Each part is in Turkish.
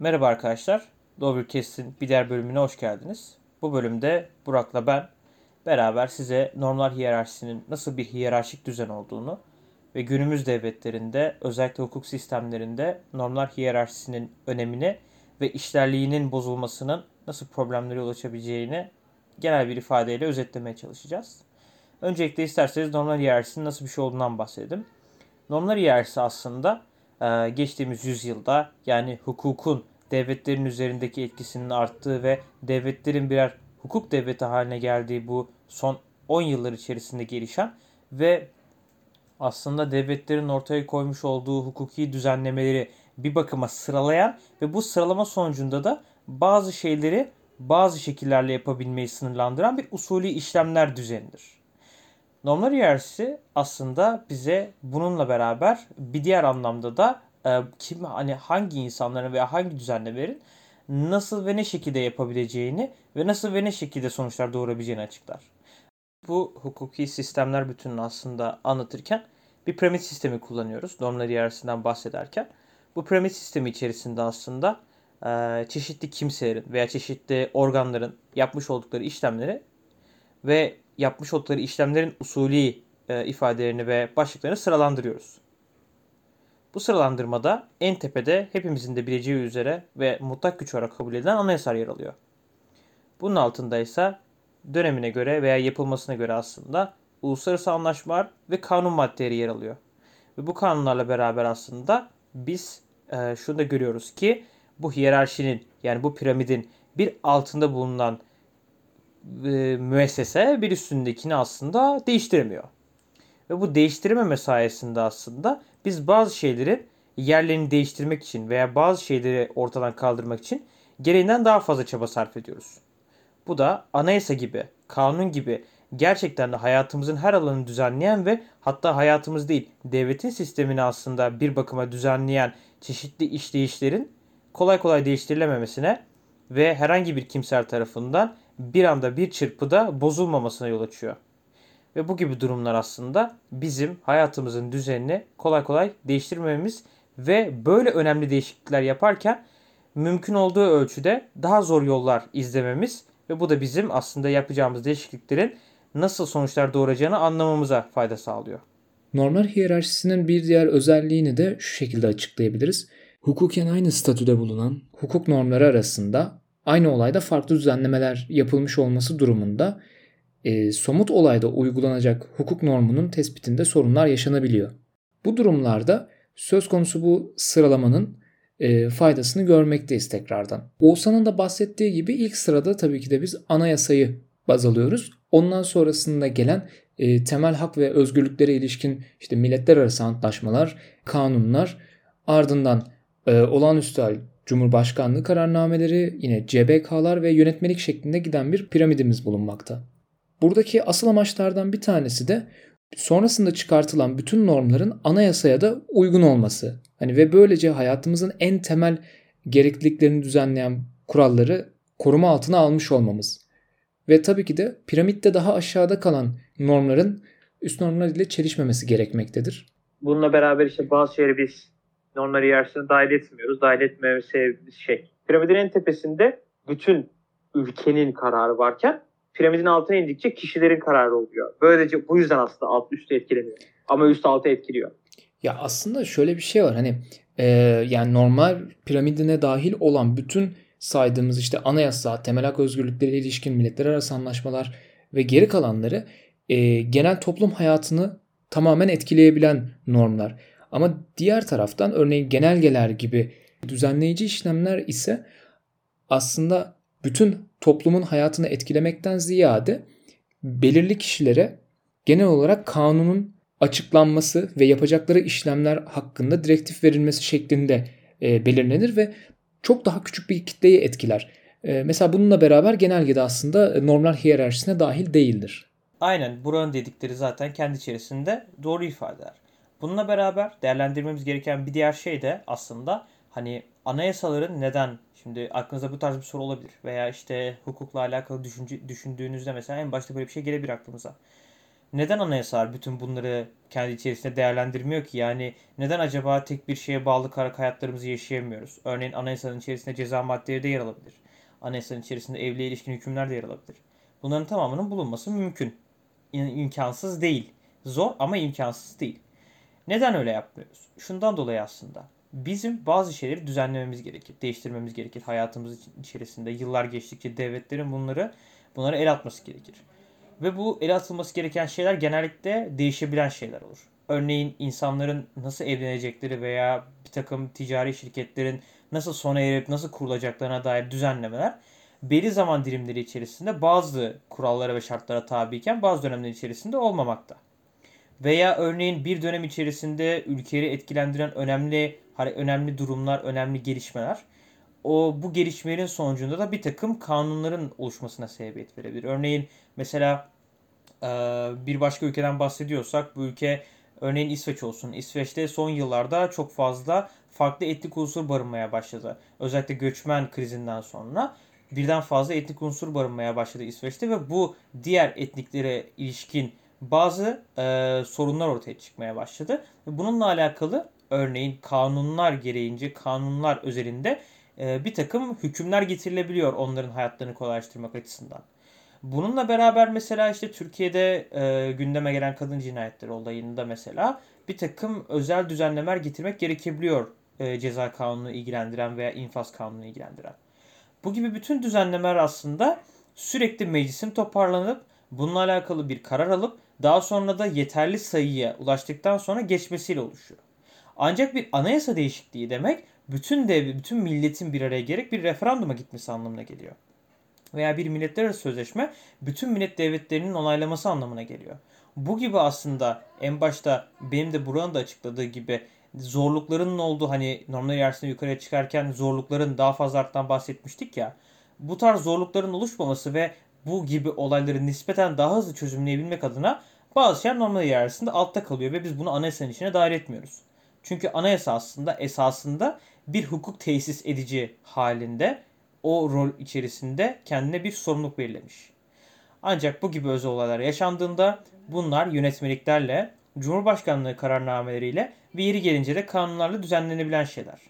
Merhaba arkadaşlar. Doublecast'in bir diğer bölümüne hoş geldiniz. Bu bölümde Burak'la ben beraber size normlar hiyerarşisinin nasıl bir hiyerarşik düzen olduğunu ve günümüz devletlerinde özellikle hukuk sistemlerinde normlar hiyerarşisinin önemini ve işlerliğinin bozulmasının nasıl problemlere yol açabileceğini genel bir ifadeyle özetlemeye çalışacağız. Öncelikle isterseniz normlar hiyerarşisinin nasıl bir şey olduğundan bahsedelim. Normlar hiyerarşisi aslında geçtiğimiz yüzyılda yani hukukun devletlerin üzerindeki etkisinin arttığı ve devletlerin birer hukuk devleti haline geldiği bu son 10 yıllar içerisinde gelişen ve aslında devletlerin ortaya koymuş olduğu hukuki düzenlemeleri bir bakıma sıralayan ve bu sıralama sonucunda da bazı şeyleri bazı şekillerle yapabilmeyi sınırlandıran bir usulü işlemler düzenidir. Normlar hiyerarşisi aslında bize bununla beraber bir diğer anlamda da e, kim hani hangi insanların veya hangi düzenlemelerin nasıl ve ne şekilde yapabileceğini ve nasıl ve ne şekilde sonuçlar doğurabileceğini açıklar. Bu hukuki sistemler bütününü aslında anlatırken bir piramit sistemi kullanıyoruz. Normlar hiyerarşisinden bahsederken. Bu piramit sistemi içerisinde aslında e, çeşitli kimselerin veya çeşitli organların yapmış oldukları işlemleri ve yapmış oldukları işlemlerin usulü e, ifadelerini ve başlıklarını sıralandırıyoruz. Bu sıralandırmada en tepede hepimizin de bileceği üzere ve mutlak güç olarak kabul edilen anayasa yer alıyor. Bunun altında ise dönemine göre veya yapılmasına göre aslında uluslararası anlaşmalar ve kanun maddeleri yer alıyor. Ve bu kanunlarla beraber aslında biz e, şunu da görüyoruz ki bu hiyerarşinin yani bu piramidin bir altında bulunan e, müessese bir üstündekini aslında değiştiremiyor. Ve bu değiştirmeme sayesinde aslında biz bazı şeyleri yerlerini değiştirmek için veya bazı şeyleri ortadan kaldırmak için gereğinden daha fazla çaba sarf ediyoruz. Bu da anayasa gibi, kanun gibi gerçekten de hayatımızın her alanını düzenleyen ve hatta hayatımız değil devletin sistemini aslında bir bakıma düzenleyen çeşitli işleyişlerin kolay kolay değiştirilememesine ve herhangi bir kimsel tarafından bir anda bir çırpıda bozulmamasına yol açıyor. Ve bu gibi durumlar aslında bizim hayatımızın düzenini kolay kolay değiştirmemiz ve böyle önemli değişiklikler yaparken mümkün olduğu ölçüde daha zor yollar izlememiz ve bu da bizim aslında yapacağımız değişikliklerin nasıl sonuçlar doğuracağını anlamamıza fayda sağlıyor. Normlar hiyerarşisinin bir diğer özelliğini de şu şekilde açıklayabiliriz. Hukuken aynı statüde bulunan hukuk normları arasında aynı olayda farklı düzenlemeler yapılmış olması durumunda e, somut olayda uygulanacak hukuk normunun tespitinde sorunlar yaşanabiliyor. Bu durumlarda söz konusu bu sıralamanın e, faydasını görmekteyiz tekrardan. Oğuzhan'ın da bahsettiği gibi ilk sırada tabii ki de biz anayasayı baz alıyoruz. Ondan sonrasında gelen e, temel hak ve özgürlüklere ilişkin işte milletler arası antlaşmalar, kanunlar, ardından e, olağanüstü hal Cumhurbaşkanlığı kararnameleri, yine CBK'lar ve yönetmelik şeklinde giden bir piramidimiz bulunmakta. Buradaki asıl amaçlardan bir tanesi de sonrasında çıkartılan bütün normların anayasaya da uygun olması. Hani ve böylece hayatımızın en temel gerekliliklerini düzenleyen kuralları koruma altına almış olmamız. Ve tabii ki de piramitte daha aşağıda kalan normların üst normlar ile çelişmemesi gerekmektedir. Bununla beraber işte bazı şeyleri biz normları içerisine dahil etmiyoruz. Dahil sebebimiz şey. Piramidin en tepesinde bütün ülkenin kararı varken piramidin altına indikçe kişilerin kararı oluyor. Böylece bu yüzden aslında alt üstü etkilemiyor. Ama üst altı etkiliyor. Ya aslında şöyle bir şey var hani e, yani normal piramidine dahil olan bütün saydığımız işte anayasa, temel hak özgürlükleri ilişkin milletler arası anlaşmalar ve geri kalanları e, genel toplum hayatını tamamen etkileyebilen normlar. Ama diğer taraftan örneğin genelgeler gibi düzenleyici işlemler ise aslında bütün toplumun hayatını etkilemekten ziyade belirli kişilere genel olarak kanunun açıklanması ve yapacakları işlemler hakkında direktif verilmesi şeklinde e, belirlenir ve çok daha küçük bir kitleyi etkiler. E, mesela bununla beraber genelgede aslında normlar hiyerarşisine dahil değildir. Aynen buranın dedikleri zaten kendi içerisinde doğru ifadeler. Bununla beraber değerlendirmemiz gereken bir diğer şey de aslında hani anayasaların neden şimdi aklınıza bu tarz bir soru olabilir veya işte hukukla alakalı düşünce, düşündüğünüzde mesela en başta böyle bir şey gelebilir aklımıza. neden anayasalar bütün bunları kendi içerisinde değerlendirmiyor ki? Yani neden acaba tek bir şeye bağlı kara hayatlarımızı yaşayamıyoruz? Örneğin anayasanın içerisinde ceza maddeleri de yer alabilir. Anayasanın içerisinde evliliğe ilişkin hükümler de yer alabilir. Bunların tamamının bulunması mümkün. İmkansız değil. Zor ama imkansız değil. Neden öyle yapmıyoruz? Şundan dolayı aslında. Bizim bazı şeyleri düzenlememiz gerekir, değiştirmemiz gerekir hayatımız içerisinde. Yıllar geçtikçe devletlerin bunları bunlara el atması gerekir. Ve bu el atılması gereken şeyler genellikle değişebilen şeyler olur. Örneğin insanların nasıl evlenecekleri veya bir takım ticari şirketlerin nasıl sona erip nasıl kurulacaklarına dair düzenlemeler belli zaman dilimleri içerisinde bazı kurallara ve şartlara tabiyken bazı dönemler içerisinde olmamakta. Veya örneğin bir dönem içerisinde ülkeyi etkilendiren önemli önemli durumlar, önemli gelişmeler o bu gelişmelerin sonucunda da bir takım kanunların oluşmasına sebebiyet verebilir. Örneğin mesela bir başka ülkeden bahsediyorsak bu ülke örneğin İsveç olsun. İsveç'te son yıllarda çok fazla farklı etnik unsur barınmaya başladı. Özellikle göçmen krizinden sonra birden fazla etnik unsur barınmaya başladı İsveç'te ve bu diğer etniklere ilişkin bazı e, sorunlar ortaya çıkmaya başladı. Bununla alakalı örneğin kanunlar gereğince kanunlar özelinde e, bir takım hükümler getirilebiliyor onların hayatlarını kolaylaştırmak açısından. Bununla beraber mesela işte Türkiye'de e, gündeme gelen kadın cinayetleri olayında mesela bir takım özel düzenlemeler getirmek gerekebiliyor e, ceza kanunu ilgilendiren veya infaz kanunu ilgilendiren. Bu gibi bütün düzenlemeler aslında sürekli meclisin toparlanıp bununla alakalı bir karar alıp daha sonra da yeterli sayıya ulaştıktan sonra geçmesiyle oluşuyor. Ancak bir anayasa değişikliği demek bütün dev, bütün milletin bir araya gerek bir referanduma gitmesi anlamına geliyor. Veya bir milletler arası sözleşme bütün millet devletlerinin onaylaması anlamına geliyor. Bu gibi aslında en başta benim de buranın da açıkladığı gibi zorlukların olduğu hani normal yersinde yukarıya çıkarken zorlukların daha fazla arttan bahsetmiştik ya. Bu tarz zorlukların oluşmaması ve bu gibi olayları nispeten daha hızlı çözümleyebilmek adına bazı şeyler normal yersinde altta kalıyor ve biz bunu anayasanın içine dahil etmiyoruz. Çünkü anayasa aslında esasında bir hukuk tesis edici halinde o rol içerisinde kendine bir sorumluluk belirlemiş. Ancak bu gibi özel olaylar yaşandığında bunlar yönetmeliklerle, Cumhurbaşkanlığı kararnameleriyle ve yeri gelince de kanunlarla düzenlenebilen şeyler.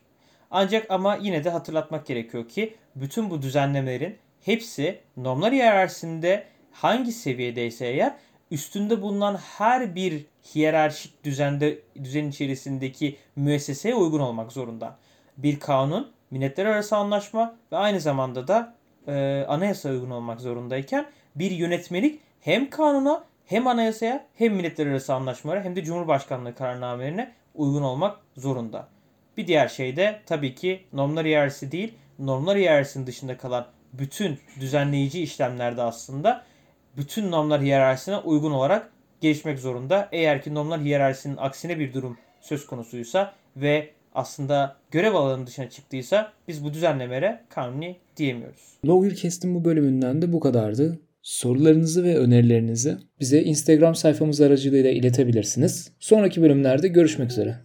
Ancak ama yine de hatırlatmak gerekiyor ki bütün bu düzenlemelerin hepsi normlar hiyerarşisinde hangi seviyedeyse eğer üstünde bulunan her bir hiyerarşik düzende düzen içerisindeki müesseseye uygun olmak zorunda. Bir kanun, milletler arası anlaşma ve aynı zamanda da e, anayasa uygun olmak zorundayken bir yönetmelik hem kanuna hem anayasaya hem milletler arası anlaşmalara hem de Cumhurbaşkanlığı kararnamelerine uygun olmak zorunda. Bir diğer şey de tabii ki normlar hiyerarşisi değil, normlar hiyerarşisinin dışında kalan bütün düzenleyici işlemlerde aslında bütün normlar hiyerarşisine uygun olarak gelişmek zorunda. Eğer ki normlar hiyerarşisinin aksine bir durum söz konusuysa ve aslında görev alanının dışına çıktıysa biz bu düzenlemelere kanuni diyemiyoruz. Lawgercast'in bu bölümünden de bu kadardı. Sorularınızı ve önerilerinizi bize Instagram sayfamız aracılığıyla iletebilirsiniz. Sonraki bölümlerde görüşmek üzere.